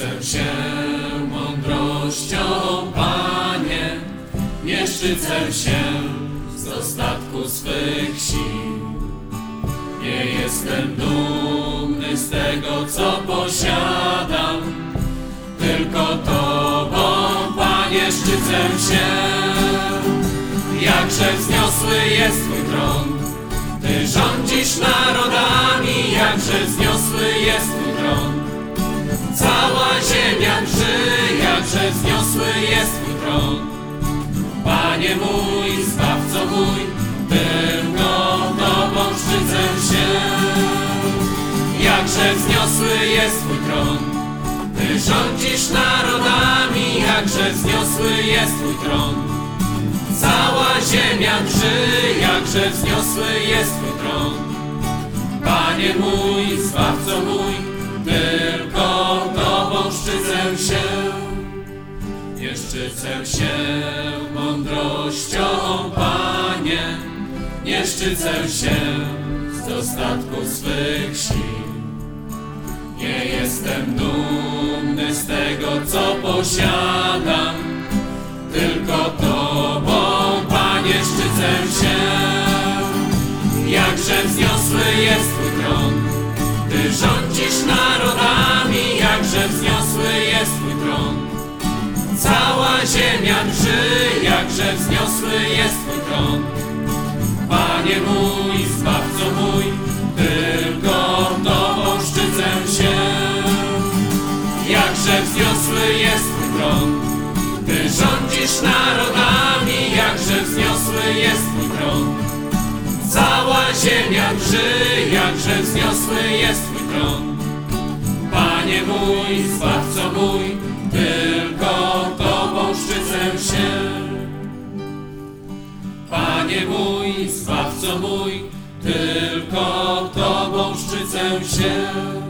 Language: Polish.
się mądrością, Panie, nie szczycę się z dostatku swych sił. Nie jestem dumny z tego, co posiadam, tylko Tobą, Panie, szczycę się. Jakże wzniosły jest Twój tron, Ty rządzisz narodami, jakże wzniosły jest jest Twój tron. Panie mój, Zbawco mój, tylko Tobą szczycę się. Jakże wzniosły jest Twój tron, Ty rządzisz narodami, jakże wzniosły jest Twój tron. Cała ziemia drży, jakże wzniosły jest Twój tron. Panie mój, Zbawco Nie szczycę się mądrością, Panie, nie szczycę się z dostatku swych sił. Nie jestem dumny z tego, co posiadam, tylko Tobą, Panie, szczycę się. Jakże wzniosły jest Twój tron, Cała ziemia drży, jakże wzniosły jest Twój tron. Panie mój, Zbawco mój, tylko Tobą szczycę się. Jakże wzniosły jest Twój tron, Ty rządzisz narodami, jakże wzniosły jest Twój tron. Cała ziemia drży, jakże wzniosły jest Twój tron. Panie mój, Zbawco mój, Panie mój, Zbawco mój, tylko Tobą szczycę się.